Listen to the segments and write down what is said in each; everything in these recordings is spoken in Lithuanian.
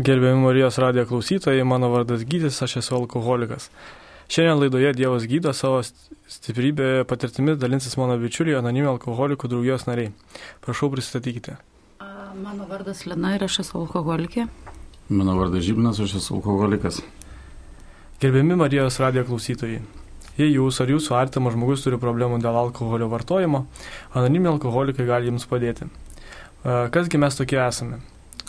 Gerbėjami Marijos radijo klausytojai, mano vardas Gydis, aš esu alkoholikas. Šiandien laidoje Dievas gydo savo stiprybę patirtimis dalinsis mano bičiuliai anonimė alkoholikų draugijos nariai. Prašau pristatykite. Mano vardas Lena ir aš esu alkoholikė. Mano vardas Žibnas, aš esu alkoholikas. Gerbiami Marijos radijo klausytojai. Jei jūs ar jūsų artimas žmogus turi problemų dėl alkoholio vartojimo, anonimė alkoholikai gali jums padėti. Kasgi mes tokie esame?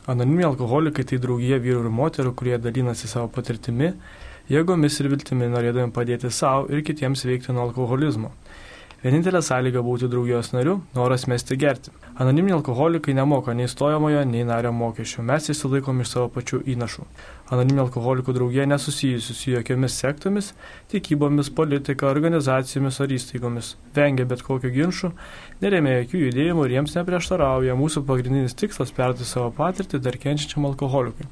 Anoniminiai alkoholikai tai draugija vyrų ir moterų, kurie dalinasi savo patirtimi, jėgomis ir viltimi norėdami padėti savo ir kitiems veikti nuo alkoholizmo. Vienintelė sąlyga būti draugijos nariu - noras mesti gerti. Anoniminiai alkoholikai nemoka nei stojamojo, nei nario mokesčių. Mes įsilaikom iš savo pačių įnašų. Anoniminių alkoholikų draugija nesusijusi su jokiomis sektomis, tikybomis, politika, organizacijomis ar įstaigomis. Vengia bet kokių ginčių, neremia jokių judėjimų ir jiems neprieštarauja. Mūsų pagrindinis tikslas - perduoti savo patirtį dar kenčiančiam alkoholikui.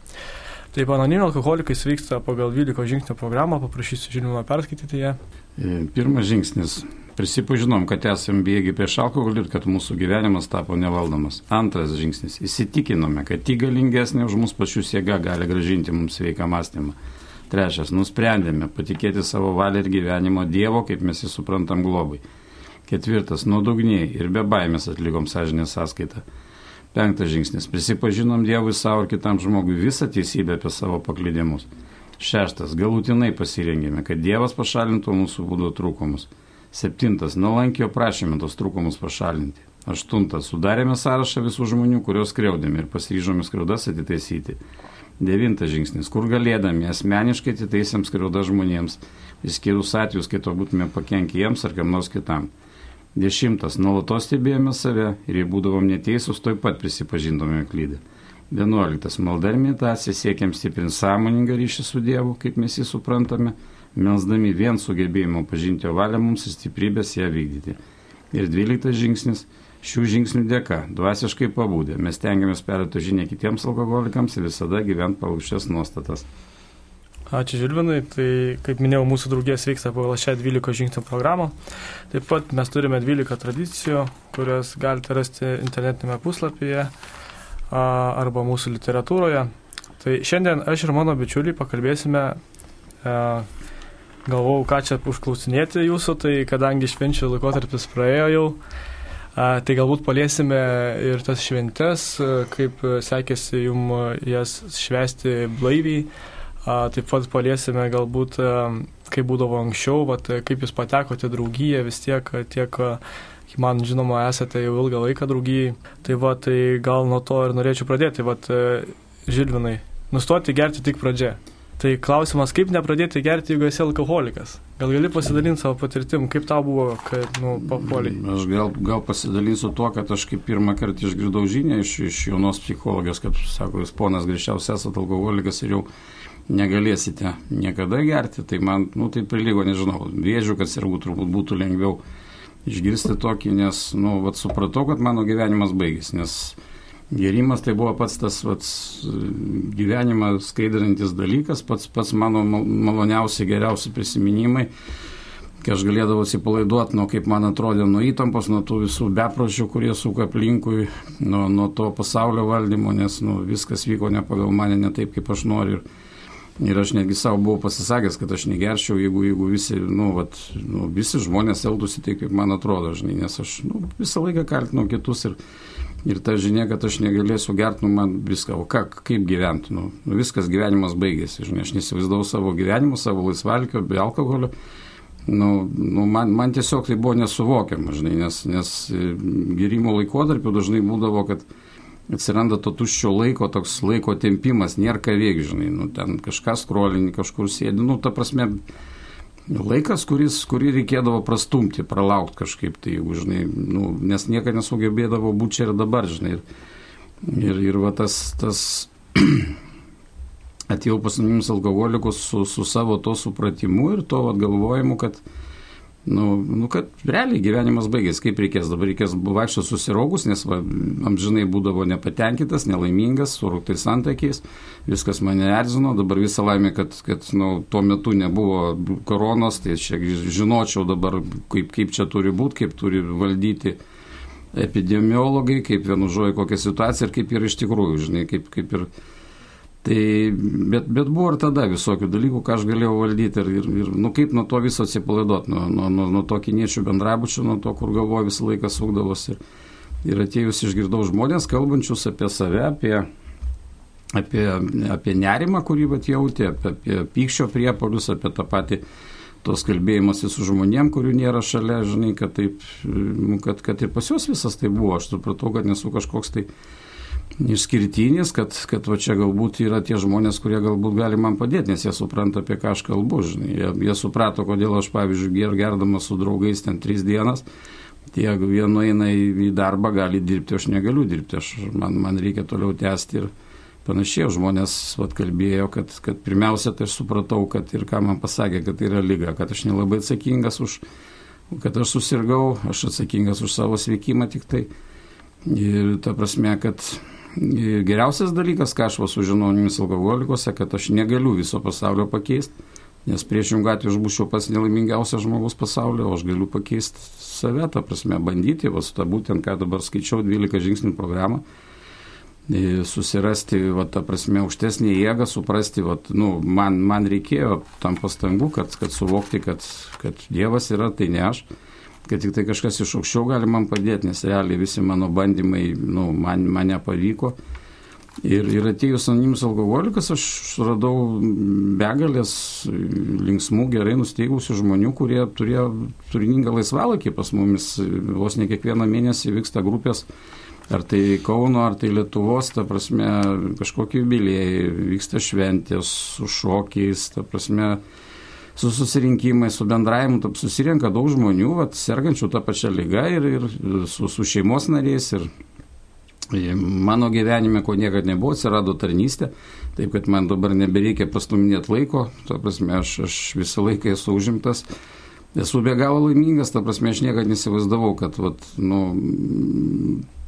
Taip, anoniminiai alkoholikai sveiksta pagal 12 žingsnių programą, paprašysiu žinoma perskaityti ją. E, pirmas žingsnis Prisipažinom, kad esame bėgi prieš alkoholį ir kad mūsų gyvenimas tapo nevaldomas. Antras žingsnis. Įsitikinome, kad tik galingesnė už mus pačius jėga gali gražinti mums sveiką mąstymą. Trečias. Nusprendėme patikėti savo valią ir gyvenimo Dievo, kaip mes jį suprantam globai. Ketvirtas. Nuodugniai ir be baimės atlikom sąžinės sąskaitą. Penktas žingsnis. Prisipažinom Dievui savo ir kitam žmogui visą teisybę apie savo paklydimus. Šeštas. Galutinai pasirengėme, kad Dievas pašalintų mūsų būdo trūkumus. Septintas, nuolankio prašėme tos trūkumus pašalinti. Aštuntas, sudarėme sąrašą visų žmonių, kuriuos skriaudėme ir pasiryžome skriaudas atitaisyti. Devintas žingsnis, kur galėdami asmeniškai atitaisėm skriaudą žmonėms, išskyrus atvejus, kai to būtume pakenkę jiems ar kam nors kitam. Dešimtas, nuolatos stebėjome save ir jei būdavom neteisūs, toj pat prisipažindome klydę. Vienuoliktas, malda ir meditacija siekiam stiprinti sąmoningą ryšį su Dievu, kaip mes jį suprantame melsdami vien sugebėjimo pažinti jo valią mums ir stiprybės ją vykdyti. Ir dvyliktas žingsnis - šių žingsnių dėka, dvasiškai pabūdė, mes tengiamės perėti žinę kitiems alkoholikams ir visada gyventi pagal šias nuostatas. Ačiū Žilvinai, tai kaip minėjau, mūsų draugės vyksta pagal šią 12 žingsnių programą. Taip pat mes turime 12 tradicijų, kurias galite rasti internetinėme puslapyje arba mūsų literatūroje. Tai šiandien aš ir mano bičiuliai pakalbėsime galvojau, ką čia užklausinėti jūsų, tai kadangi švenčių laikotarpis praėjo jau, tai galbūt paliesime ir tas šventes, kaip sekėsi jums jas švesti blaiviai, taip pat paliesime galbūt, kaip būdavo anksčiau, vat, kaip jūs patekote draugyje vis tiek, tiek man žinoma, esate jau ilgą laiką draugijai, tai va, tai gal nuo to ir norėčiau pradėti, va, Žilvinai, nustoti gerti tik pradžia. Tai klausimas, kaip nepradėti gerti, jeigu esi alkoholikas? Gal gali pasidalinti savo patirtim, kaip tau buvo, kad, nu, papuoliai? Aš gal, gal pasidalinsiu tuo, kad aš kaip pirmą kartą išgirdau žinią iš, iš jaunos psichologijos, kad, sako, jūs ponas greičiausiai esate alkoholikas ir jau negalėsite niekada gerti, tai man, nu, tai prilygo, nežinau, vėžių, kad sergu turbūt būtų lengviau išgirsti tokį, nes, nu, vat supratau, kad mano gyvenimas baigėsi, nes Gerimas tai buvo pats tas pats gyvenimą skaidrintis dalykas, pats, pats mano maloniausi, geriausi prisiminimai, kai aš galėdavau atsipalaiduoti nuo, kaip man atrodė, nuo įtampos, nuo tų visų bepročių, kurie suka aplinkui, nuo, nuo to pasaulio valdymo, nes nu, viskas vyko ne pagal mane, ne taip, kaip aš noriu. Ir, Ir aš netgi savo buvau pasisakęs, kad aš negerčiau, jeigu, jeigu visi, nu, vat, nu, visi žmonės elgtųsi taip, kaip man atrodo, žinai, nes aš nu, visą laiką kaltinau kitus ir Ir ta žinia, kad aš negalėsiu gerti, nu, man viską, o ką, kaip gyventi, nu, nu, viskas gyvenimas baigėsi, žinai, aš nesivaizdavau savo gyvenimo, savo laisvalkio, be alkoholio. Nu, nu, man, man tiesiog tai buvo nesuvokiama, žinai, nes, nes e, gerimo laikotarpiu dažnai būdavo, kad atsiranda to tuščio laiko, toks laiko tempimas, nėra ką veikti, žinai, nu, ten kažkas skrolini, kažkur sėdi, nu, ta prasme, Laikas, kuris, kurį reikėdavo prastumti, pralaukti kažkaip, tai jeigu, žinai, nu, nes niekada nesugebėdavo būti čia ir dabar, žinai. Ir, ir, ir va tas, tas atėjau pas mums alkoholikus su, su savo to supratimu ir to vat, galvojimu, kad, nu, nu, kad realiai gyvenimas baigėsi, kaip reikės, dabar reikės vaikščioti susiraugus, nes va, amžinai būdavo nepatenkintas, nelaimingas, surūktais santykiais, viskas mane erzino, dabar visą laimę, kad, kad nu, tuo metu nebuvo koronos, tai čia žinočiau dabar, kaip, kaip čia turi būti, kaip turi valdyti epidemiologai, kaip vienu žodžiu kokia situacija ir kaip yra iš tikrųjų, žinai, kaip, kaip ir Tai, bet, bet buvo ir tada visokių dalykų, ką aš galėjau valdyti ir, ir, ir nu, kaip nuo to viso atsipalaiduoti, nuo, nuo, nuo, nuo to kiniečių bendrabučio, nuo to, kur galvoju visą laiką sukdavosi. Ir, ir atėjus išgirdau žmonės, kalbančius apie save, apie, apie, apie nerimą, kurį vat jautė, apie, apie pykščio priepolius, apie tą patį tos kalbėjimas su žmonėm, kurių nėra šalia, žinai, kad, taip, nu, kad, kad ir pas juos visas tai buvo. Aš supratau, kad nesu kažkoks tai išskirtinis, kad, kad va čia galbūt yra tie žmonės, kurie galbūt gali man padėti, nes jie supranta, apie ką aš kalbu. Žinai. Jie, jie suprato, kodėl aš, pavyzdžiui, ger, gerdamas su draugais ten tris dienas, tie vienu eina į, darbą, gali dirbti, aš negaliu dirbti, aš, man, man reikia toliau tęsti ir panašiai. Žmonės vat, kalbėjo, kad, kad pirmiausia, tai aš supratau, kad ir ką man pasakė, kad tai yra lyga, kad aš nelabai atsakingas už, kad aš susirgau, aš atsakingas už savo sveikimą tik tai. Ir ta prasme, kad geriausias dalykas, ką aš va sužinojau jumis alkoholikose, kad aš negaliu viso pasaulio pakeisti, nes priešingų atveju aš būčiau pats nelaimingiausias žmogus pasaulio, o aš galiu pakeisti save, ta prasme, bandyti, va su tą būtent, ką dabar skaičiau, 12 žingsnių programą, susirasti, va, ta prasme, aukštesnį jėgą, suprasti, va, nu, man, man reikėjo tam pastangų, kad, kad suvokti, kad, kad Dievas yra, tai ne aš kad tik tai kažkas iš aukščiau gali man padėti, nes realiai visi mano bandymai, nu, man, man nepavyko. Ir, ir atėjus anonimus alkoholikas, aš suradau begalės linksmų, gerai nusteigusių žmonių, kurie turėjo turiningą laisvalakį pas mumis. Vos ne kiekvieną mėnesį vyksta grupės, ar tai Kauno, ar tai Lietuvos, ta prasme, kažkokie jubiliejai, vyksta šventės su šokiais, ta prasme, su susirinkimais, su bendravimu, taip susirenka daug žmonių, vat, sergančių tą pačią lygą ir, ir su, su šeimos nariais. Ir, Mano gyvenime, ko niekada nebuvo, atsirado tarnystė, taip kad man dabar nebereikia pastuminėti laiko, ta prasme, aš, aš visą laiką esu užimtas, esu be galo laimingas, ta prasme, aš niekada nesivaizdavau, kad, vat, nu,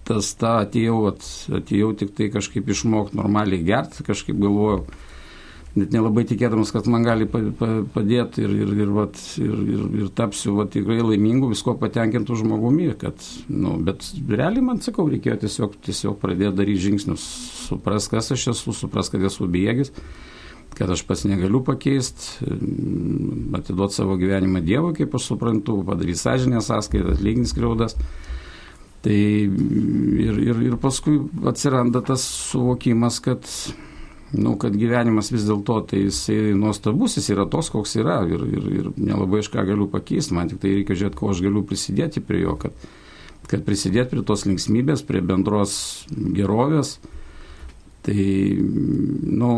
tas tą atėjau, vat, atėjau tik tai kažkaip išmokti normaliai gerti, kažkaip galvojau, net nelabai tikėdamas, kad man gali padėti ir, ir, ir, vat, ir, ir, ir tapsiu vat, tikrai laimingu, visko patenkintų žmogumi. Kad, nu, bet realiai man sakau, reikėjo tiesiog, tiesiog pradėti daryti žingsnius, supras, kas aš esu, supras, kad esu bėgis, kad aš pas negaliu pakeisti, atiduoti savo gyvenimą Dievui, kaip aš suprantu, padaryti sąžinę sąskaitą, atlyginti skriaudas. Tai ir, ir, ir paskui atsiranda tas suvokimas, kad nu, kad gyvenimas vis dėlto tai jisai nuostabus, jis yra tos, koks yra ir, ir, ir nelabai aš ką galiu pakeisti, man tik tai reikia žiūrėti, ko aš galiu prisidėti prie jo, kad, kad prisidėti prie tos linksmybės, prie bendros gerovės. Tai, nu,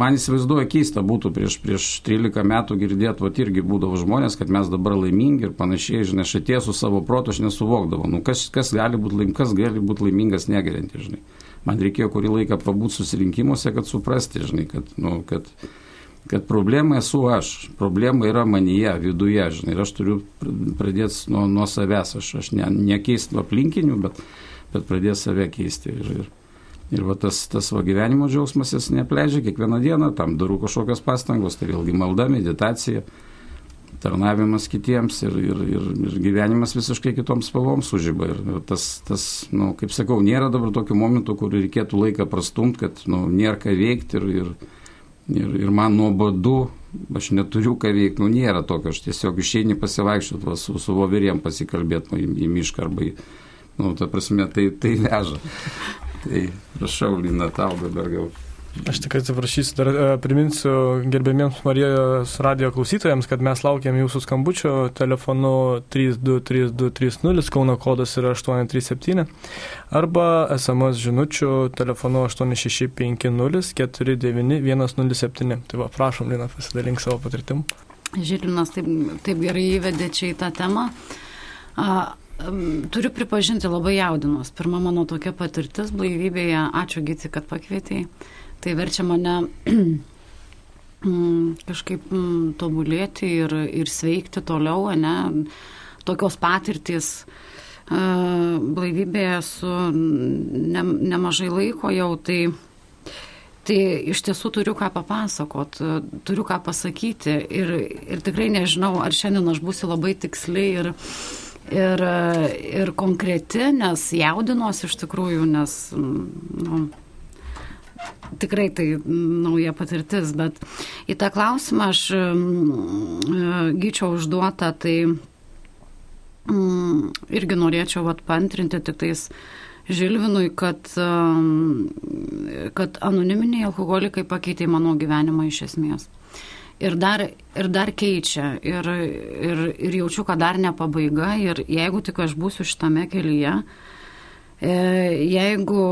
man įsivaizduoju keista būtų prieš, prieš 13 metų girdėti, va irgi būdavo žmonės, kad mes dabar laimingi ir panašiai, žinai, aš atėjęs su savo protu, aš nesuvokdavau, nu, kas, kas gali būti laim, būt laimingas negerinti, žinai man reikėjo kurį laiką pabūti susirinkimuose, kad suprasti, žinai, kad, nu, kad, kad problema esu aš, problema yra manyje, viduje, žinai, ir aš turiu pradėti nuo, nuo savęs, aš, aš ne, nekeisti aplinkinių, bet, bet pradėti save keisti. Ir, ir, ir va, tas, tas va, gyvenimo džiaugsmas jis nepleidžia kiekvieną dieną, tam darau kažkokios pastangos, tai vėlgi malda, meditacija tarnavimas kitiems ir, ir, ir, ir gyvenimas visiškai kitoms spalvoms sužyba. Ir tas, tas nu, kaip sakau, nėra dabar tokių momentų, kur reikėtų laiką prastumti, kad nu, nėra ką veikti ir, ir, ir, ir man nuobodu, aš neturiu ką veikti, nu nėra tokio, aš tiesiog išeini pasivaikščioti, va, su, su voverėm pasikalbėti nu, į, į mišką arba į, nu, ta prasme, tai, tai veža. Tai prašau, Lina, tau dabar gal Aš tik atsiprašysiu, dar e, priminsiu gerbėmiems Marijos radio klausytojams, kad mes laukiam jūsų skambučio telefonu 323230, Kauno kodas yra 837, arba SMS žinučių telefonu 8650491107. Tai va, prašom, Lina, pasidalink savo patirtim. Žilinas taip, taip gerai įvedė čia į tą temą. A, Turiu pripažinti, labai jaudinos. Pirma mano tokia patirtis blaivybėje. Ačiū Gyti, kad pakvietėjai. Tai verčia mane mm, kažkaip mm, tobulėti ir, ir sveikti toliau, ne? Tokios patirtys blaivybėje su ne, nemažai laiko jau, tai, tai iš tiesų turiu ką papasakot, turiu ką pasakyti ir, ir tikrai nežinau, ar šiandien aš būsiu labai tiksli ir, ir, ir konkreti, nes jaudinuosi iš tikrųjų, nes nu, tikrai tai nauja patirtis, bet į tą klausimą aš mm, gyčiau užduotą, tai mm, irgi norėčiau vat, pantrinti tik tais Žilvinui, kad, kad anoniminiai alkoholikai pakeitė mano gyvenimą iš esmės. Ir dar, ir dar keičia. Ir, ir, ir jaučiu, kad dar ne pabaiga. Ir jeigu tik aš būsiu šitame kelyje, e, jeigu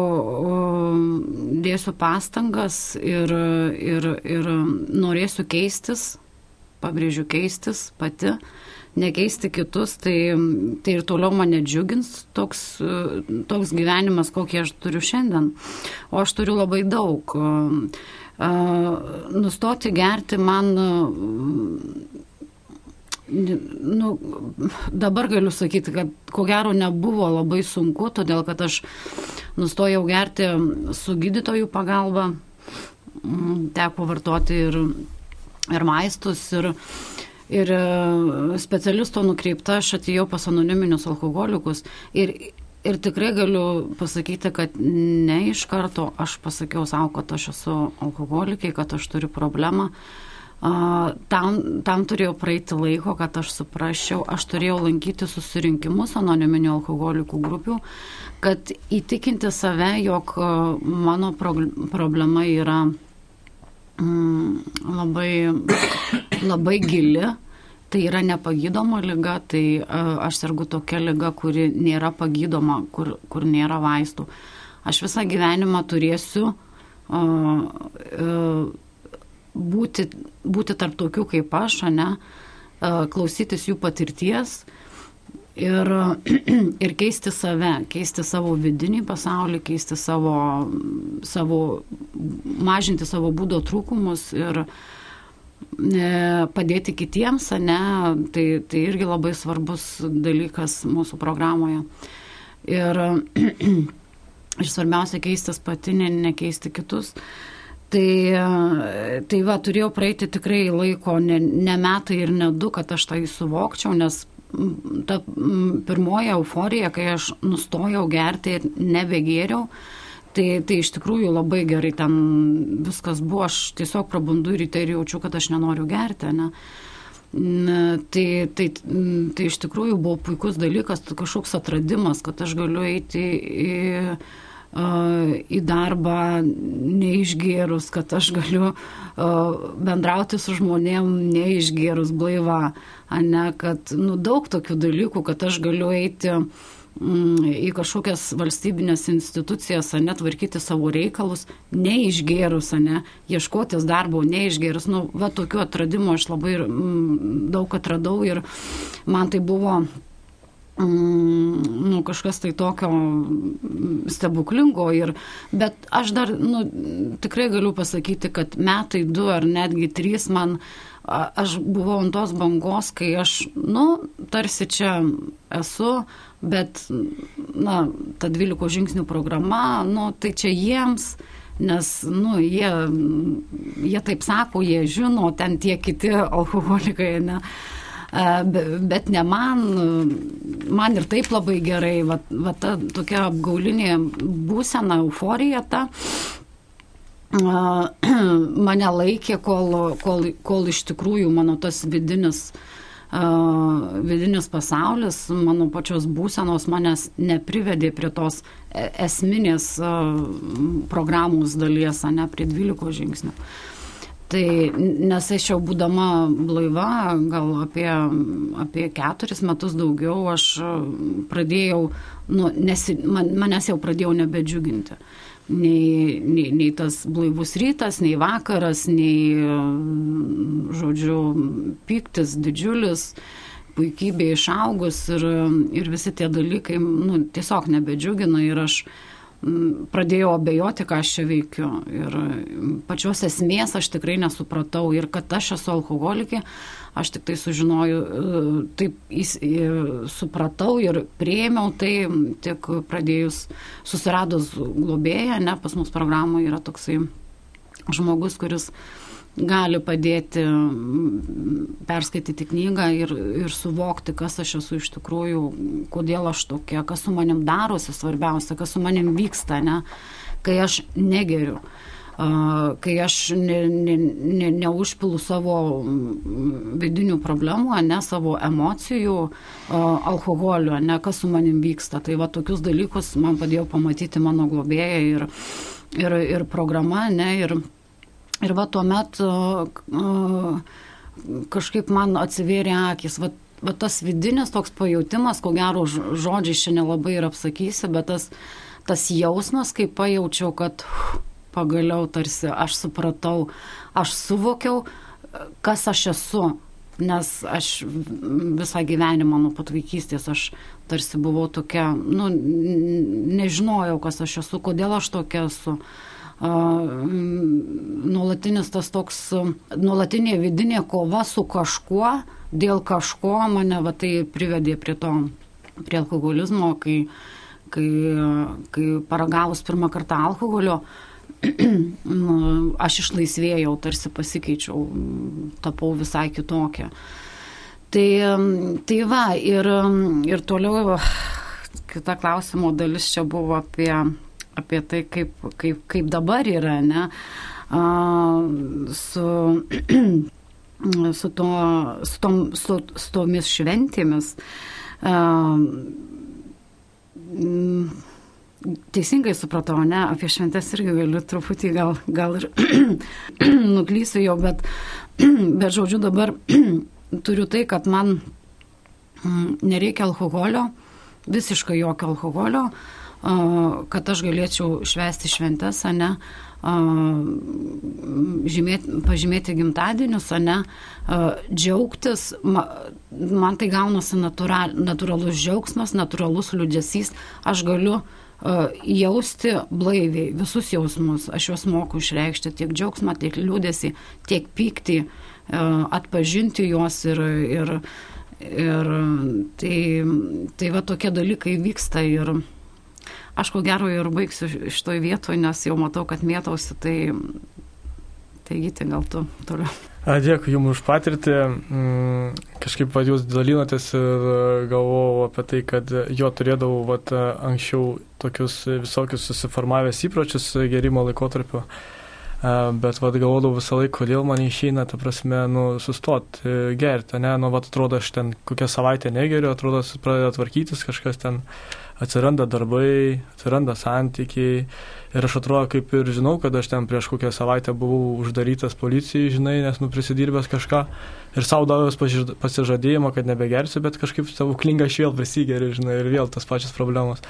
dėsiu pastangas ir, ir, ir norėsiu keistis, pabrėžiu keistis pati, nekeisti kitus, tai, tai ir toliau mane džiugins toks, toks gyvenimas, kokį aš turiu šiandien. O aš turiu labai daug. Nustoti gerti man nu, dabar galiu sakyti, kad ko gero nebuvo labai sunku, todėl kad aš nustojau gerti su gydytojų pagalba, teko vartoti ir, ir maistus, ir, ir e, specialisto nukreipta aš atėjau pas anoniminius alkoholikus ir, ir tikrai galiu pasakyti, kad ne iš karto aš pasakiau savo, kad aš esu alkoholikė, kad aš turiu problemą. Tam, tam turėjau praeiti laiko, kad aš suprasčiau, aš turėjau lankyti susirinkimus anoniminių alkoholikų grupių, kad įtikinti save, jog mano problema yra mm, labai, labai gili. Tai yra nepagydoma lyga, tai aš sergu tokia lyga, kuri nėra pagydoma, kur, kur nėra vaistų. Aš visą gyvenimą turėsiu būti, būti tarp tokių kaip aš, ne, klausytis jų patirties, ir, ir keisti save, keisti savo vidinį pasaulį, keisti savo, savo mažinti savo būdo trūkumus ir e, padėti kitiems, ne, tai, tai irgi labai svarbus dalykas mūsų programoje. Ir, ir svarbiausia keistis pati, ne, nekeisti kitus. Tai, tai va, turėjau praeiti tikrai laiko, ne, ne metai ir ne du, kad aš tai suvokčiau, nes ta pirmoji euforija, kai aš nustojau gerti ir nebegėriau, tai, tai iš tikrųjų labai gerai ten viskas buvo, aš tiesiog prabundu ryte ir jaučiu, kad aš nenoriu gerti. Ne? Tai, tai, tai iš tikrųjų buvo puikus dalykas, tai kažkoks atradimas, kad aš galiu eiti į į darbą neišgėrus, kad aš galiu bendrauti su žmonėm neišgėrus blaiva, ne, kad nu, daug tokių dalykų, kad aš galiu eiti mm, į kažkokias valstybinės institucijas, ne, tvarkyti savo reikalus, neišgėrus, ne, ieškotis darbo, neišgėrus. Nu, va, tokių atradimų aš labai mm, daug atradau ir man tai buvo Mm, nu, kažkas tai tokio stebuklingo. Ir, bet aš dar nu, tikrai galiu pasakyti, kad metai du ar netgi trys man, aš buvau ant tos bangos, kai aš, nu, tarsi čia esu, bet, na, ta 12 žingsnių programa, nu, tai čia jiems nes, nu, jie, jie taip sako, jie žino, ten tie kiti alkoholikai, ne bet ne man, man ir taip labai gerai, va, va ta tokia apgaulinė būsena, euforija ta mane laikė, kol, kol, kol iš tikrųjų mano tas vidinis, uh, vidinis pasaulis, mano pačios būsenos manęs neprivedė prie tos e, esminės uh, programos dalies, ne prie 12 žingsnių. Uh, Tai nes aš jau būdama blaiva, gal apie, apie keturis metus daugiau, aš pradėjau, nu, nesi, man, manęs jau pradėjau nebedžiuginti. Nei, nei, nei tas blaivus rytas, nei vakaras, nei, žodžiu, piktis didžiulis, puikybė išaugus ir, ir visi tie dalykai nu, tiesiog nebedžiugina ir aš pradėjau abejoti, ką aš čia veikiu. Ir pačios esmės aš tikrai nesupratau. Ir kad aš esu alkoholikė, aš tik tai sužinojau, e, taip įs, supratau ir prieimiau tai tik pradėjus susiradus globėją, ne, pas mus programoje yra toksai žmogus, kuris gali padėti perskaityti knygą ir, ir suvokti, kas aš esu iš tikrųjų, kodėl aš tokia, kas su manim darosi svarbiausia, kas su manim vyksta, ne, kai aš negeriu. kai aš ne, ne, ne, neužpilu savo vidinių problemų, ne savo emocijų alkoholiu, ne kas su manim vyksta. Tai va tokius dalykus man padėjo pamatyti mano globėja ir, ir, ir programa, ne, ir, ir va tuomet kažkaip man atsivėrė akis. Va, va tas vidinis toks pajūtimas, ko gero žodžiai šiandien labai ir apsakysi, bet tas, tas jausmas, kai pajaučiau, kad pagaliau tarsi aš supratau, aš suvokiau, kas aš esu. Nes aš visą gyvenimą nuo pat vaikystės aš tarsi buvau tokia, nu, nežinojau, kas aš esu, kodėl aš tokia esu. Nuolatinis tas toks, nuolatinė vidinė kova su kažkuo, dėl kažko mane va tai privedė prie to, prie alkoholizmo, kai, kai, kai paragavus pirmą kartą alkoholio, nu, aš išlaisvėjau, tarsi pasikeičiau, tapau visai kitokia. Tai, tai va, ir, ir toliau kita klausimo dalis čia buvo apie, apie tai, kaip, kaip, kaip dabar yra, ne, su su, to, su, tom, su, su tomis šventėmis. Teisingai supratau, ne, apie šventės irgi galiu truputį gal, gal ir nuklysiu jau, bet, bet žodžiu dabar turiu tai, kad man nereikia alkoholio, visiškai jokio alkoholio, kad aš galėčiau švesti šventės, ne, žymėti, pažymėti gimtadienius, ne, džiaugtis, man tai gaunasi natural, natūralus džiaugsmas, natūralus liūdėsys, aš galiu jausti blaiviai visus jausmus, aš juos moku išreikšti tiek džiaugsmą, tiek liūdėsi, tiek pyktį, atpažinti juos ir, ir, ir tai, tai va tokie dalykai vyksta ir Aš ko gero ir baigsiu šitoj vietoje, nes jau matau, kad mėtausi, tai, tai gyti gal tu toliau. Dėkui Jums už patirtį. Mm, kažkaip vad Jūs dalinotės ir galvojau apie tai, kad jo turėdavau vat, anksčiau tokius visokius susiformavęs įpročius gerimo laikotarpio. Bet vad galvodavau visą laiką, kodėl man išeina, ta prasme, nu, sustoti gerti, ne, nu, vad atrodo, aš ten kokią savaitę negeriu, atrodo, pradeda tvarkytis kažkas ten. Uh, atsiranda darbai, atsiranda santykiai. Ir aš atrodo, kaip ir žinau, kad aš ten prieš kokią savaitę buvau uždarytas policijai, žinai, nes nu prisidirbęs kažką. Ir savo davęs pasižadėjimą, kad nebegersiu, bet kažkaip stebuklingai aš vėl prisigeriu, žinai, ir vėl tas pačias problemas.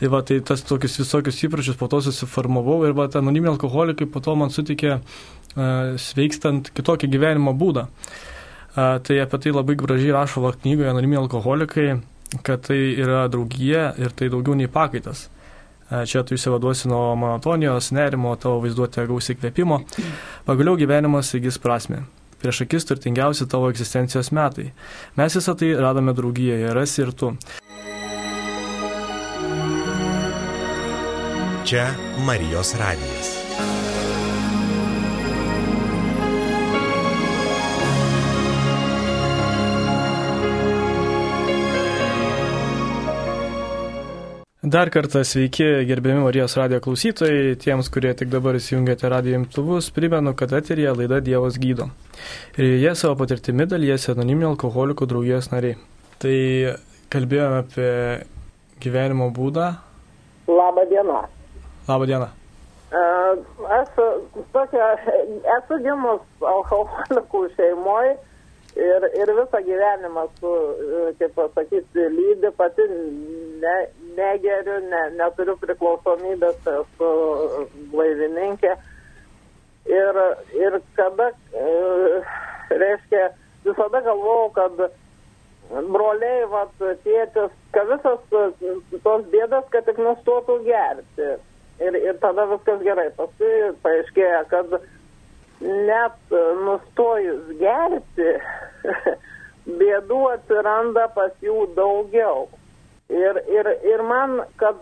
Tai va, tai tas tokius visokius įpročius po to susiformavau ir va, anoniminiai alkoholikai po to man sutikė uh, sveikstant kitokį gyvenimo būdą. Uh, tai apie tai labai gražiai rašo knygoje Anoniminiai alkoholikai kad tai yra draugija ir tai daugiau nei pakaitas. E, čia tu išsivaduosi nuo monotonijos, nerimo, tavo vaizduotė gausi kvėpimo. Pagaliau gyvenimas įgis prasme. Prieš akis turtingiausi tavo egzistencijos metai. Mes visą tai radome draugijoje, rasi ir tu. Čia Marijos radijas. Dar kartą sveiki, gerbiami Marijos radio klausytojai, tiems, kurie tik dabar įsijungėte radio imtuvus, primenu, kad eterija laida Dievas gydo. Ir jie savo patirtimi dalyjasi anoniminio alkoholikų draugijos nariai. Tai kalbėjome apie gyvenimo būdą. Labą dieną. Labą dieną. Aš tokia, esu gimus alkoholikų šeimoje ir, ir visą gyvenimą su, kaip pasakyti, lydi pati ne, negeriu, ne, neturiu priklausomybės, esu blaivininkė. Ir, ir kada, e, reiškia, visada galvojau, kad broliai, vat, tėtis, kad visas e, tos bėdas, kad tik nustotų gerti. Ir, ir tada viskas gerai. Paskui paaiškėjo, kad net nustojus gerti, bėdų atsiranda pas jų daugiau. Ir, ir, ir man, kad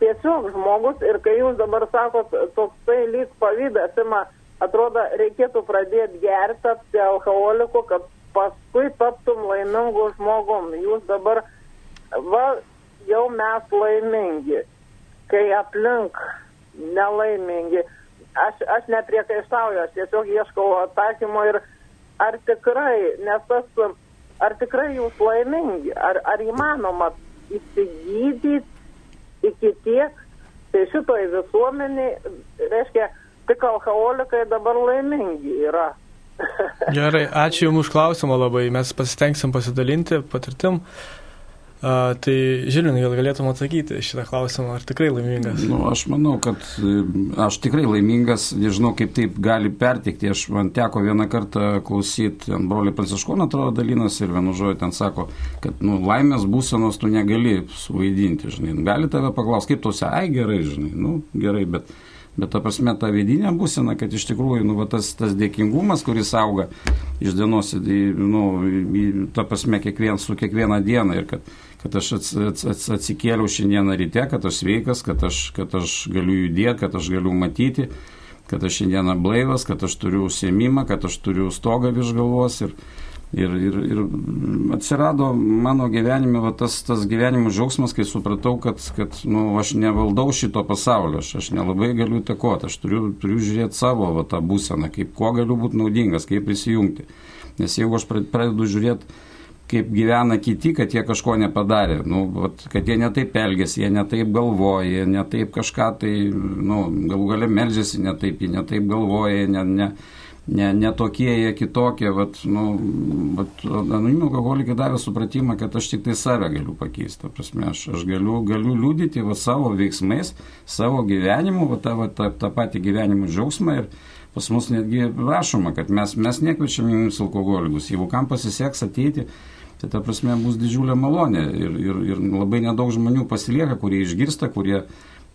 tiesiog žmogus, ir kai jūs dabar sakot, toksai lyg pavydas, ima, atrodo, reikėtų pradėti gerti, tapti alkoholiku, kad paskui taptum laimingu žmogum. Jūs dabar, va, jau mes laimingi, kai aplink nelaimingi. Aš, aš nepriekaištauju, aš tiesiog ieškau atsakymo ir ar tikrai, nes tas, ar tikrai jūs laimingi, ar, ar įmanoma įsigydyti iki tiek, tai šitoj visuomeniai, reiškia, tik alkoholikai dabar laimingi yra. Gerai, ačiū Jums už klausimą labai, mes pasitengsim pasidalinti patirtim. A, tai Žilinai, gal galėtum atsakyti šitą klausimą, ar tikrai laimingas? Nu, aš manau, kad e, aš tikrai laimingas, nežinau, kaip taip gali pertikti. Aš man teko vieną kartą klausyti, broliai Pranciškoną atrodo dalinas ir vienu žodžiu ten sako, kad nu, laimės būsenos tu negali suvaidinti, žinai. Gali tave paklausti, kaip tu esi, ai gerai, žinai, nu gerai, bet Bet ta prasme, ta vidinė būsena, kad iš tikrųjų, nu, va, tas, tas dėkingumas, kuris auga iš dienos, nu, ta prasme, kiekvien, su kiekviena diena ir kad, kad aš ats, ats, ats, atsikėliau šiandieną ryte, kad aš sveikas, kad aš, kad aš galiu judėti, kad aš galiu matyti, kad aš šiandieną blaivas, kad aš turiu užsiemimą, kad aš turiu stogą virš galvos ir, Ir, ir, ir atsirado mano gyvenime va, tas, tas gyvenimo džiaugsmas, kai supratau, kad, kad nu, aš nevaldau šito pasaulio, aš, aš nelabai galiu įtakoti, aš turiu, turiu žiūrėti savo va, tą būseną, kaip kuo galiu būti naudingas, kaip prisijungti. Nes jeigu aš pradedu žiūrėti, kaip gyvena kiti, kad jie kažko nepadarė, nu, vat, kad jie netaip elgesi, jie netaip galvoja, jie netaip kažką tai, nu, galų gale melžiasi netaip, jie netaip galvoja, ne, ne, ne, ne tokie, jie kitokie, vat, nu, vat, anonimų alkoholikai davė supratimą, kad aš tik tai save galiu pakeisti. Prasme, aš, aš galiu, galiu liūdyti va, savo veiksmais, savo gyvenimu, va, tą, va, tą, tą patį gyvenimo džiaugsmą ir pas mus netgi rašoma, kad mes, mes nekviečiame jums alkoholikus. Jeigu kam pasiseks ateiti, tai ta prasme bus didžiulė malonė ir, ir, ir labai nedaug žmonių pasilieka, kurie išgirsta, kurie,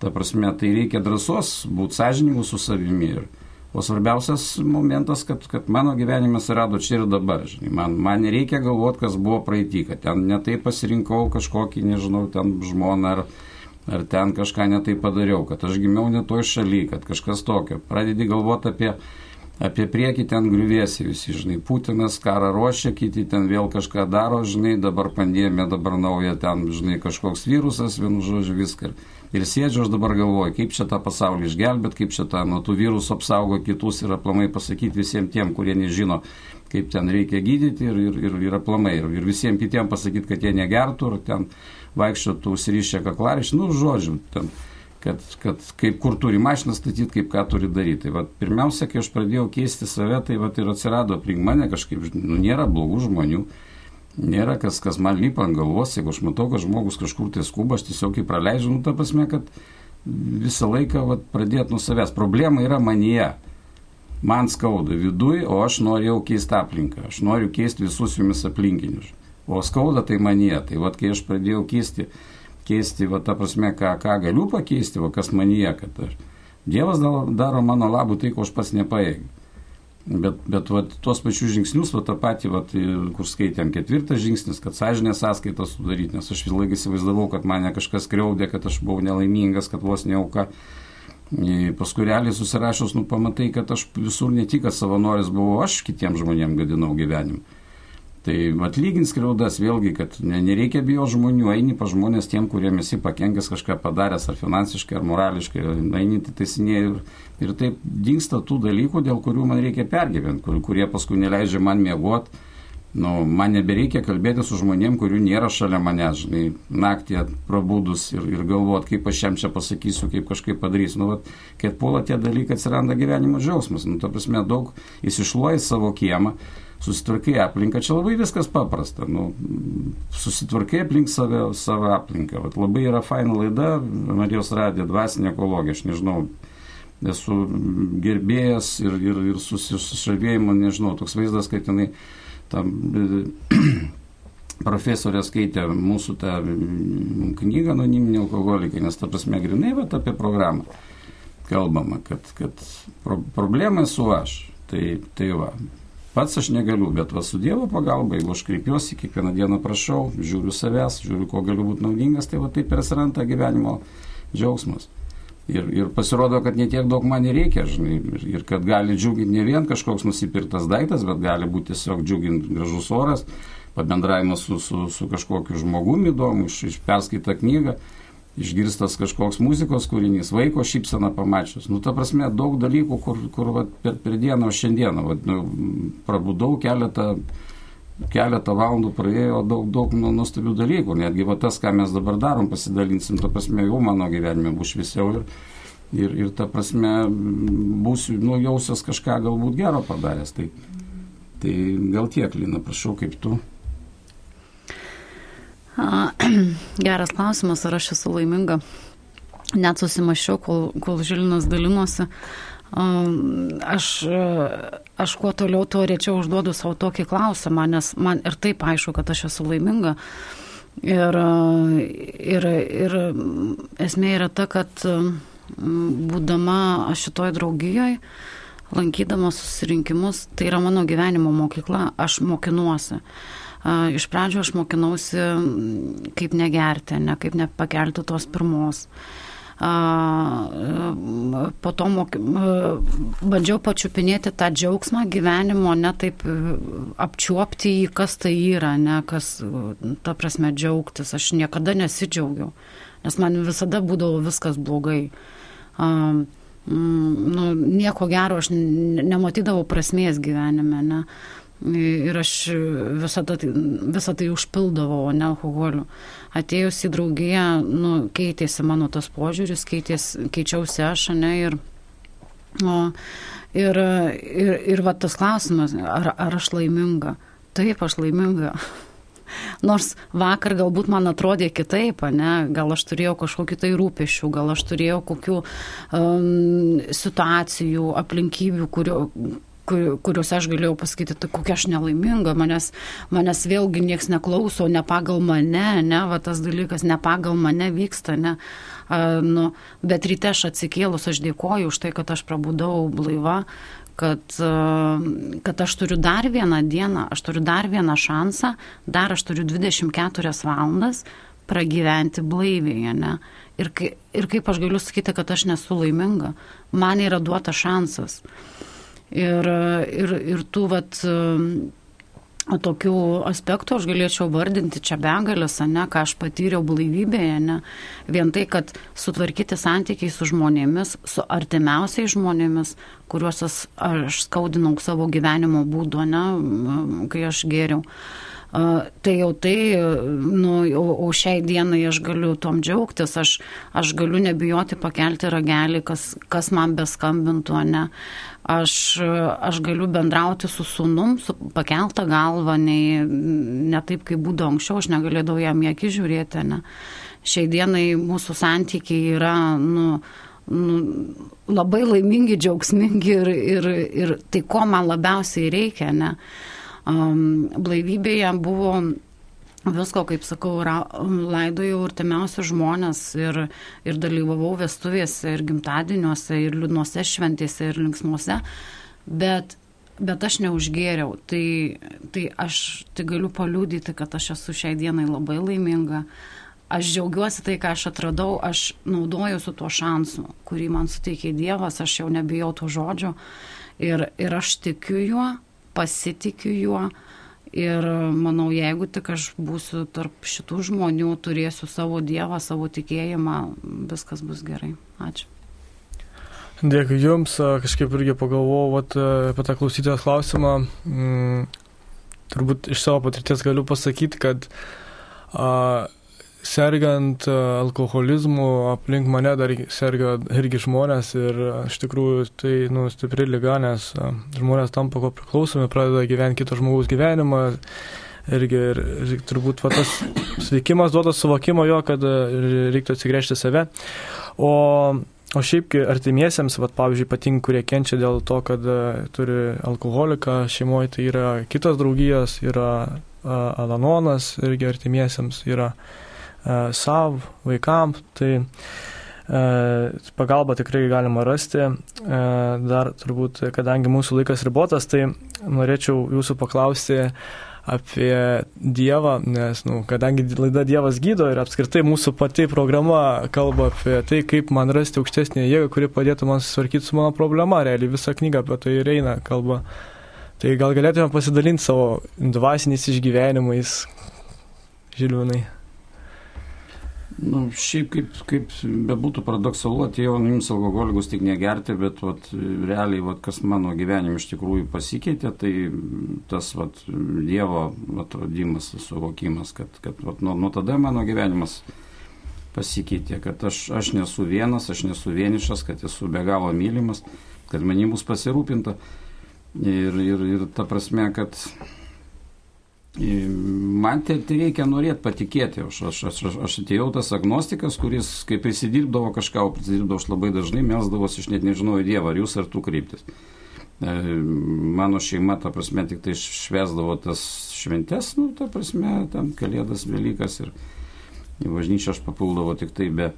ta prasme, tai reikia drąsos būti sąžiningų su savimi. Ir, O svarbiausias momentas, kad, kad mano gyvenimas rado čia ir dabar. Žinai. Man, man nereikia galvoti, kas buvo praeitį, kad ten netai pasirinkau kažkokį, nežinau, ten žmoną ar, ar ten kažką netai padariau, kad aš gimiau ne toj šaly, kad kažkas tokio. Pradedi galvoti apie, apie priekį, ten griuvėsi visi, žinai, Putinas karą ruošia, kiti ten vėl kažką daro, žinai, dabar pandėmė, dabar nauja ten, žinai, kažkoks virusas, vienu žodžiu viską. Ir sėdžiu aš dabar galvoju, kaip čia tą pasaulį išgelbėt, kaip čia tą nuo tų virusų apsaugo kitus ir aplamai pasakyti visiems tiem, kurie nežino, kaip ten reikia gydyti ir, ir, ir, ir aplamai. Ir, ir visiems kitiems pasakyti, kad jie negertų ir ten vaikščiotų užsirišę kaklarišį, nu, žodžiu, ten, kad, kad kaip kur turi mašiną statyti, kaip ką turi daryti. Tai vat, pirmiausia, kai aš pradėjau keisti save, tai vat, ir atsirado aplink mane kažkaip, nu, nėra blogų žmonių nėra kas, kas man lypa ant galvos, jeigu aš matau, kad žmogus kažkur tai skuba, aš tiesiog jį praleidžiu, nu ta prasme, kad visą laiką vat, pradėti nuo savęs. Problema yra manyje. Man skauda viduj, o aš norėjau keisti aplinką, aš noriu keisti visus jumis aplinkinius. O skauda tai manyje. Tai vad, kai aš pradėjau keisti, keisti, va, ta prasme, ką, ką galiu pakeisti, va, kas manyje, kad aš, Dievas daro mano labų tai, ko aš pats nepaėgiu. Bet, bet vat, tuos pačius žingsnius, vat, tą patį, vat, kur skaitėm, ketvirtas žingsnis, kad sąžinė sąskaitą sudaryti, nes aš vis laiką įsivaizdavau, kad mane kažkas kreudė, kad aš buvau nelaimingas, kad vos neauka. Paskui realiai susirašus, nu pamatai, kad aš visur ne tik, savanoris buvau, aš kitiems žmonėms gadinau gyvenimą. Tai atlygins skriaudas vėlgi, kad nereikia bijo žmonių, eini pa žmonės tiem, kuriem esi pakenkęs kažką padaręs, ar finansiškai, ar morališkai, eini tai teisinėjai ir, ir taip dinksta tų dalykų, dėl kurių man reikia pergyventi, kur, kurie paskui neleidžia man miegoti. Nu, man nebereikia kalbėti su žmonėm, kurių nėra šalia manęs, žinai, naktį prabūdus ir, ir galvot, kaip aš jam čia pasakysiu, kaip kažkaip padarysiu. Nu, vat, kai atpuola tie dalykai, atsiranda gyvenimo džiaugsmas. Nu, ta prasme, daug įsišluoji savo kiemą susitvarkai aplinką, čia labai viskas paprasta. Nu, susitvarkai aplink save, savo aplinką. Vat labai yra faina laida, Marijos radė dvasinė ekologija, aš nežinau, esu gerbėjas ir, ir, ir susižavėjimo, nežinau, toks vaizdas, kad jinai tam profesorė skaitė mūsų tą knygą anoniminį alkoholikai, nes ta prasme grinai va apie programą kalbama, kad, kad pro, problema esu aš. Tai, tai va, Pats aš negaliu, bet va su Dievo pagalba, jeigu aš kreipiuosi, kiekvieną dieną prašau, žiūriu savęs, žiūriu, ko galiu būti naudingas, tai va taip ir atsiranda gyvenimo džiaugsmas. Ir, ir pasirodo, kad netiek daug man reikia, žinai, ir kad gali džiuginti ne vien kažkoks nusipirktas daiktas, bet gali būti tiesiog džiuginti gražus oras, pabendravimas su, su, su kažkokiu žmogumi įdomu, iš, iš perskaitą knygą. išgirstas kažkoks muzikos kūrinys, vaiko šypsena pamačius. Nu, ta prasme, daug dalykų, kur, kur vat, per, per dieną, o šiandieną, vat, nu, prabudau keletą, keletą valandų praėjo daug, daug nu, nuostabių dalykų. Netgi va, tas, ką mes dabar darom, pasidalinsim, ta prasme, jau mano gyvenime bus šviesiau ir, ir, ir ta prasme, būsiu, nu, jausias kažką galbūt gero padaręs. Tai, tai gal tiek, Lina, prašau, kaip tu. Geras klausimas, ar aš esu laiminga. Net susimašiau, kol, kol Žilinas dalinosi. Aš, aš kuo toliau, tuo rečiau užduodu savo tokį klausimą, nes man ir taip aišku, kad aš esu laiminga. Ir, ir, ir esmė yra ta, kad būdama šitoj draugijoje, lankydama susirinkimus, tai yra mano gyvenimo mokykla, aš mokinuosi. Iš pradžio aš mokinausi, kaip negerti, ne kaip nepakelti tos pirmos. Po to mok... bandžiau pačiupinėti tą džiaugsmą gyvenimo, ne taip apčiuopti jį, kas tai yra, ne kas, ta prasme, džiaugtis. Aš niekada nesidžiaugiau, nes man visada būdavo viskas blogai. Um, nu, nieko gero aš nematydavau prasmės gyvenime. Ne. Uh, Ir aš visą tai, visą tai užpildavau, ne alkoholiu. Atėjus į draugiją, nu, keitėsi mano tas požiūris, keitės, keičiausi aš, ne, ir, o, ir, ir, ir va tas klausimas, ar, ar aš laiminga. Taip, aš laiminga. Nors vakar galbūt man atrodė kitaip, ne? gal aš turėjau kažkokiu tai rūpešių, gal aš turėjau kokių um, situacijų, aplinkybių, kurio, kur, kuriuose aš galėjau pasakyti, tai kokia aš nelaiminga, manęs, manęs vėlgi niekas neklauso, ne pagal mane, ne, va tas dalykas ne pagal mane vyksta, ne. A, nu, bet ryte aš atsikėlus, aš dėkoju už tai, kad aš prabudau blaiva, kad, kad aš turiu dar vieną dieną, aš turiu dar vieną šansą, dar aš turiu 24 valandas pragyventi blaiviai, ne. Ir, ir kaip aš galiu sakyti, kad aš nesu laiminga, man yra duotas šansas. Ir, ir, ir tų vat, tokių aspektų aš galėčiau vardinti čia begalės, ne, ką aš patyriau blaivybėje, ne. Vien tai, kad sutvarkyti santykiai su žmonėmis, su artimiausiais žmonėmis, kuriuos aš skaudinau savo gyvenimo būdu, ne, kai aš geriau. Tai jau tai, nu, o, o šiai dienai aš galiu tom džiaugtis, aš, aš galiu nebijoti pakelti ragelį, kas, kas man beskambintų, ne aš, aš galiu bendrauti su sunum, su pakeltą galvą, nei, ne taip, kaip būdavo anksčiau, aš negalėdavau jam į akį žiūrėti. Ne. Šiai dienai mūsų santykiai yra nu, nu, labai laimingi, džiaugsmingi ir, ir, ir tai, ko man labiausiai reikia. Ne. Um, blaivybėje buvo visko, kaip sakau, ra, laidojau artimiausius žmonės ir, ir dalyvavau vestuvėse ir gimtadieniuose ir liūdnuose šventėse ir linksmuose, bet, bet aš neužgėriau. Tai, tai aš tai galiu paliūdyti, kad aš esu šiai dienai labai laiminga. Aš džiaugiuosi tai, ką aš atradau, aš naudoju su tuo šansu, kurį man suteikė Dievas, aš jau nebijau to žodžio ir, ir aš tikiu juo, pasitikiu juo Ir manau, jeigu tik aš būsiu tarp šitų žmonių, turėsiu savo Dievą, savo tikėjimą, viskas bus gerai. Ačiū. Dėkui Jums, kažkaip irgi pagalvojau vat, apie tą klausytojos klausimą. Mm, turbūt iš savo patirties galiu pasakyti, kad a, sergant e, alkoholizmu aplink mane dar serga irgi žmonės ir e, iš tikrųjų tai nu, stipri lyga, nes e, žmonės tampa ko priklausomi, pradeda gyventi kito žmogaus gyvenimą. Irgi ir, ir turbūt va, tas sveikimas duoda suvokimo jo, kad reiktų atsigręžti save. O, o šiaip artimiesiems, va, pavyzdžiui, ypatingai, kurie kenčia dėl to, kad turi alkoholiką šeimoje, tai yra kitos draugijos, yra alanonas irgi artimiesiems, yra uh, savo vaikams, tai e, pagalbą tikrai galima rasti. E, dar turbūt, kadangi mūsų laikas ribotas, tai norėčiau jūsų paklausti apie Dievą, nes, nu, kadangi laida Dievas gydo ir apskritai mūsų pati programa kalba apie tai, kaip man rasti aukštesnį jėgą, kuri padėtų man susitvarkyti su mano problema, realiai visa knyga apie tai ir eina kalba. Tai gal galėtume pasidalinti savo dvasiniais išgyvenimais, Žilvinai. Nu, šiaip kaip, kaip bebūtų paradoksalu, atėjau anonims alkoholikus tik negerti, bet vat, realiai, vat, kas mano gyvenime iš tikrųjų pasikeitė, tai tas vat, Dievo atradimas, suvokimas, kad, kad vat, nuo, nuo tada mano gyvenimas pasikeitė, kad aš, aš nesu vienas, aš nesu vienišas, kad esu be galo mylimas, kad manim bus pasirūpinta. Ir, ir, ir ta prasme, kad Man tai, tai reikia norėti patikėti. Aš, aš, aš, aš, atėjau tas agnostikas, kuris, kai prisidirbdavo kažką, o prisidirbdavo aš labai dažnai, melsdavosi, aš net nežinau, Dievą, ar jūs ar tu kryptis. E, mano šeima, ta prasme, tik tai švesdavo tas šventes, nu, ta prasme, ten Kalėdas, Velykas ir į bažnyčią aš papuldavo tik tai be,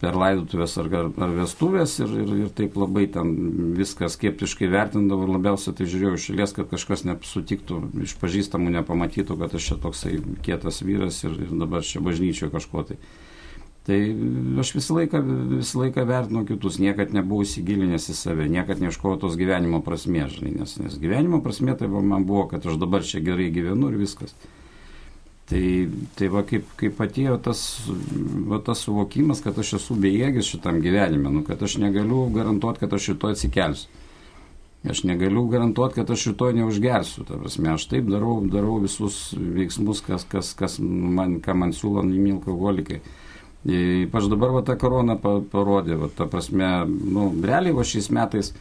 per laidotuvės ar, ar, vestuvės ir, ir, ir taip labai ten viską skeptiškai vertindavau ir labiausiai tai žiūrėjau iš šalies, kad kažkas nesutiktų, iš pažįstamų nepamatytų, kad aš čia toksai kietas vyras ir, ir dabar čia bažnyčioje kažko tai. Tai aš visą laiką, visą laiką vertinu kitus, niekad nebuvau įsigilinęs į save, niekad neieškojau tos gyvenimo prasmės, žinai, nes, nes gyvenimo prasmė tai man buvo, kad aš dabar čia gerai gyvenu ir viskas. Tai, tai va kaip, kaip atėjo tas, va, tas suvokimas, kad aš esu bejėgis šitam gyvenime, nu, kad aš negaliu garantuoti, kad aš šito atsikelsiu. Aš negaliu garantuoti, kad aš šito neužgersiu. Ta prasme, aš taip darau, darau visus veiksmus, kas, kas, kas man, ką man siūlo namie alkoholikai. Ypač dabar va, ta korona parodė, va, ta prasme, nu, realiai va šiais metais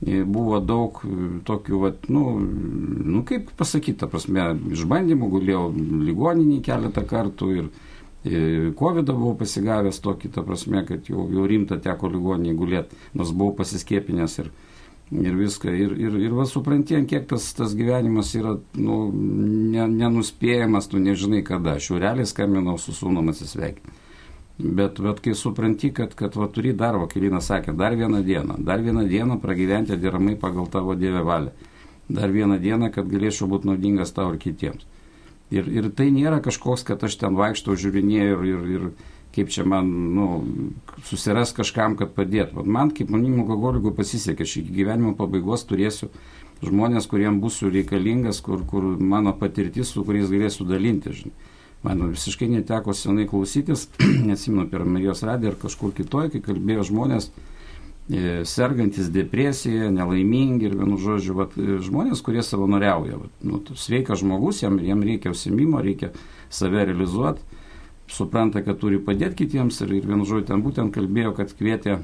buvo daug e, tokių, vat, nu, nu kaip pasakyti, prasme, išbandymų, gulėjau ligoninį keletą kartų ir COVID buvau pasigavęs tokį, ta prasme, kad jau, jau rimta teko ligoninį gulėti, nors buvau pasiskiepinęs ir, ir viską. Ir, ir, ir va suprantien, kiek tas, tas gyvenimas yra nu, ne, nenuspėjamas, tu nežinai kada. Aš jau realiai skambinau su sūnum atsisveikinti. Bet, bet kai supranti, kad, kad va, turi dar, vakilinas sakė, dar vieną dieną, dar vieną dieną pragyventi deramai pagal tavo Dievę valią. Dar vieną dieną, kad galėčiau būti naudingas tau ir kitiems. Ir, ir tai nėra kažkoks, kad aš ten vaikštau, žiūrinėjau ir, ir, ir kaip čia man, nu, susiras kažkam, kad padėtų. Man, kaip manim alkoholikui pasisekė, aš iki gyvenimo pabaigos turėsiu žmonės, kuriems būsiu reikalingas, kur, kur mano patirtis, su kuriais galėsiu dalinti. Žinai. Man visiškai neteko senai klausytis, nesimenu per Marijos radiją ar kažkur kitoj, kai kalbėjo žmonės, e, sergantis depresija, nelaimingi ir vienu žodžiu, vat, e, žmonės, kurie savanoriauja. Vat, nu, sveikas žmogus, jam, jam reikia užsimimo, reikia save realizuoti, supranta, kad turi padėti kitiems ir, ir vienu žodžiu ten būtent kalbėjo, kad kvietė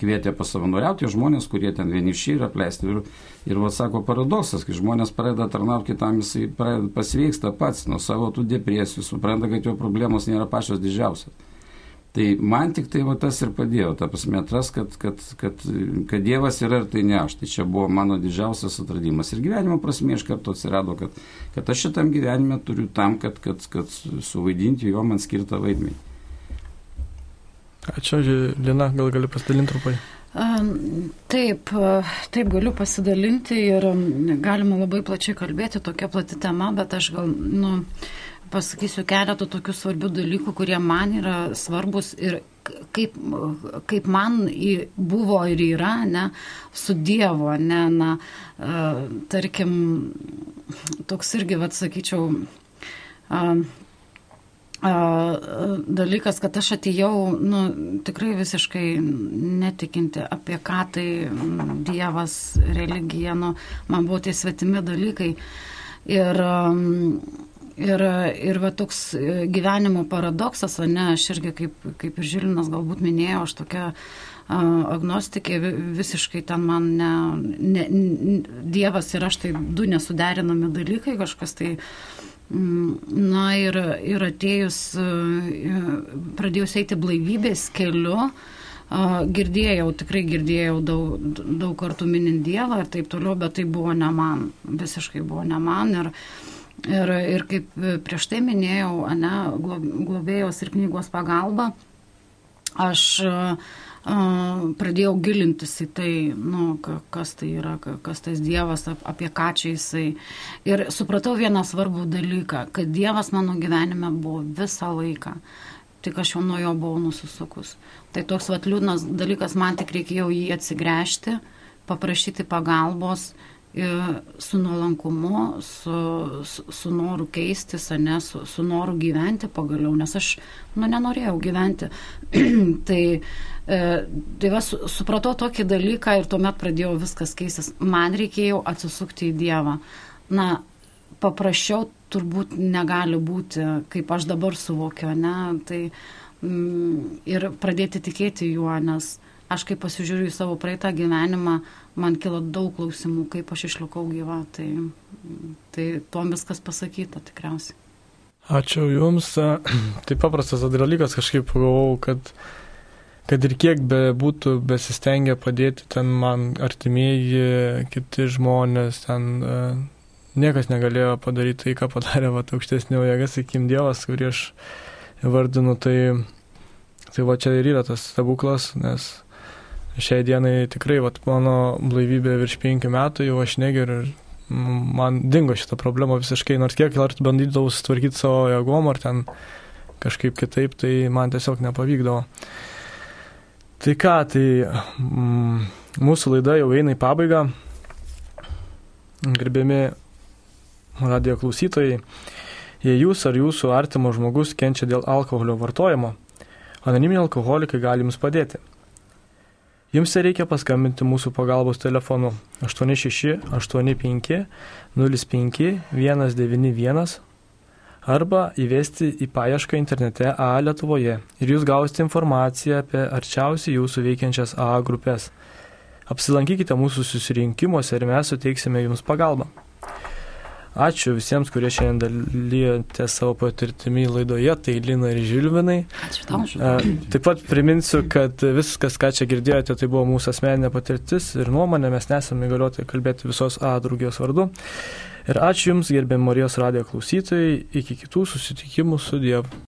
kvietė pasavanoriauti žmonės, kurie ten vieniši ir apleisti. Ir, ir va sako paradoksas, kai žmonės pradeda tarnauti kitam, jisai pradeda pasveiksta pats nuo savo tų depresijų, supranta, kad jo problemos nėra pačios didžiausios. Tai man tik tai va tas ir padėjo, ta prasme, atras, kad, kad, kad, kad Dievas yra ir tai ne aš. Tai čia buvo mano didžiausias atradimas. Ir gyvenimo prasme iš karto atsirado, kad, kad aš šitam gyvenime turiu tam, kad, kad, kad suvaidinti jo man skirtą vaidmenį. Ačiū, Lina, gal gali pasidalinti trumpai? Taip, taip galiu pasidalinti ir galima labai plačiai kalbėti, tokia plati tema, bet aš gal, nu, pasakysiu keletą tokių svarbių dalykų, kurie man yra svarbus ir kaip, kaip man buvo ir yra, ne, su Dievu, ne, na, tarkim, toks irgi, vad sakyčiau, dalykas, kad aš atėjau, nu, tikrai visiškai netikinti apie ką tai Dievas, religija, nu, man buvo tie svetimi dalykai. Ir, ir, ir va toks gyvenimo paradoksas, o ne, aš irgi kaip, kaip ir Žilinas galbūt minėjau, aš tokia agnostikė, visiškai ten man ne, ne, Dievas ir aš tai du nesuderinami dalykai, kažkas tai Na ir, ir atėjus, pradėjus eiti blaivybės keliu, girdėjau, tikrai girdėjau daug, daug kartų minint Dievą ir taip toliau, bet tai buvo ne man, visiškai buvo ne man. Ir, ir, ir kaip prieš tai minėjau, ne, globėjos ir knygos pagalba, aš uh, pradėjau gilintis į tai, nu, kas tai yra, kas tas Dievas, apie ką čia jisai. Ir supratau vieną svarbų dalyką, kad Dievas mano gyvenime buvo visą laiką. Tik aš jau nuo jo buvau nusisukus. Tai toks vat liūdnas dalykas, man tik reikėjo jį atsigręžti, paprašyti pagalbos su nuolankumu, su, su, su noru keistis, ne, su, su noru gyventi pagaliau, nes aš nu, nenorėjau gyventi. tai e, tai va, su, supratau tokį dalyką ir tuomet pradėjau viskas keistis. Man reikėjo atsisukti į Dievą. Na, paprasčiau turbūt negali būti, kaip aš dabar suvokiu, ne? Tai, mm, ir pradėti tikėti juo, nes aš kai pasižiūriu į savo praeitą gyvenimą, man kilo daug klausimų, kaip aš išlikau gyva. Tai, tai tuom viskas pasakyta tikriausiai. Ačiū Jums. Tai paprastas dalykas, kažkaip pagalvojau, kad, kad ir kiek be būtų besistengę padėti ten man artimieji, kiti žmonės, ten niekas negalėjo padaryti tai, ką padarė va, aukštesnio jėgas, sakykim, Dievas, kurį aš vardinu, tai, tai va čia ir yra tas stebuklas, nes šiai dienai tikrai, vat, mano blaivybė virš penkių metų, jau aš negeriu ir man dingo šitą problemą visiškai, nors kiek kartų bandydavau sutvarkyti savo jėgom ar ten kažkaip kitaip, tai man tiesiog nepavykdavo. Tai ką, tai mm, mūsų laida jau eina į pabaigą. Gerbiami radio klausytojai, jei jūs ar jūsų artimo žmogus kenčia dėl alkoholio vartojimo, anoniminiai alkoholikai gali jums padėti. Jums reikia paskambinti mūsų pagalbos telefonu 86 85 05 191 arba įvesti į paiešką internete A Lietuvoje ir jūs gausite informaciją apie arčiausiai jūsų veikiančias A grupės. Apsilankykite mūsų susirinkimuose ir mes suteiksime jums pagalbą. Ačiū visiems, kurie šiandien dalyjote savo patirtimi laidoje, tai Lina ir Žilvinai. Ačiū tau. Taip pat priminsiu, kad viskas, ką čia girdėjote, tai buvo mūsų asmeninė patirtis ir nuomonė, mes nesame įgalioti kalbėti visos A draugijos vardu. Ir ačiū Jums, gerbėm Marijos radijo klausytojai, iki kitų susitikimų su Dievu.